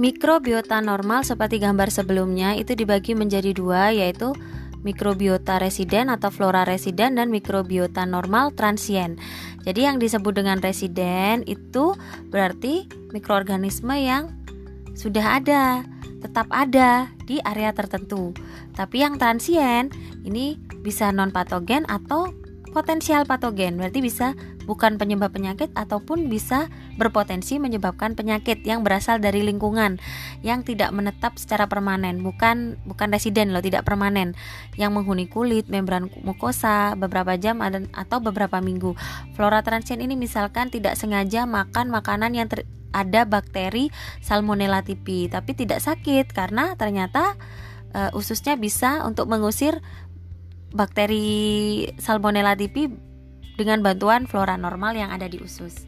Mikrobiota normal seperti gambar sebelumnya itu dibagi menjadi dua yaitu mikrobiota residen atau flora residen dan mikrobiota normal transien. Jadi yang disebut dengan residen itu berarti mikroorganisme yang sudah ada, tetap ada di area tertentu. Tapi yang transien ini bisa non patogen atau potensial patogen, berarti bisa bukan penyebab penyakit ataupun bisa berpotensi menyebabkan penyakit yang berasal dari lingkungan yang tidak menetap secara permanen, bukan bukan residen loh, tidak permanen, yang menghuni kulit, membran mukosa beberapa jam atau beberapa minggu. Flora transien ini misalkan tidak sengaja makan makanan yang ter, ada bakteri Salmonella typhi tapi tidak sakit karena ternyata uh, ususnya bisa untuk mengusir bakteri Salmonella typhi dengan bantuan flora normal yang ada di usus.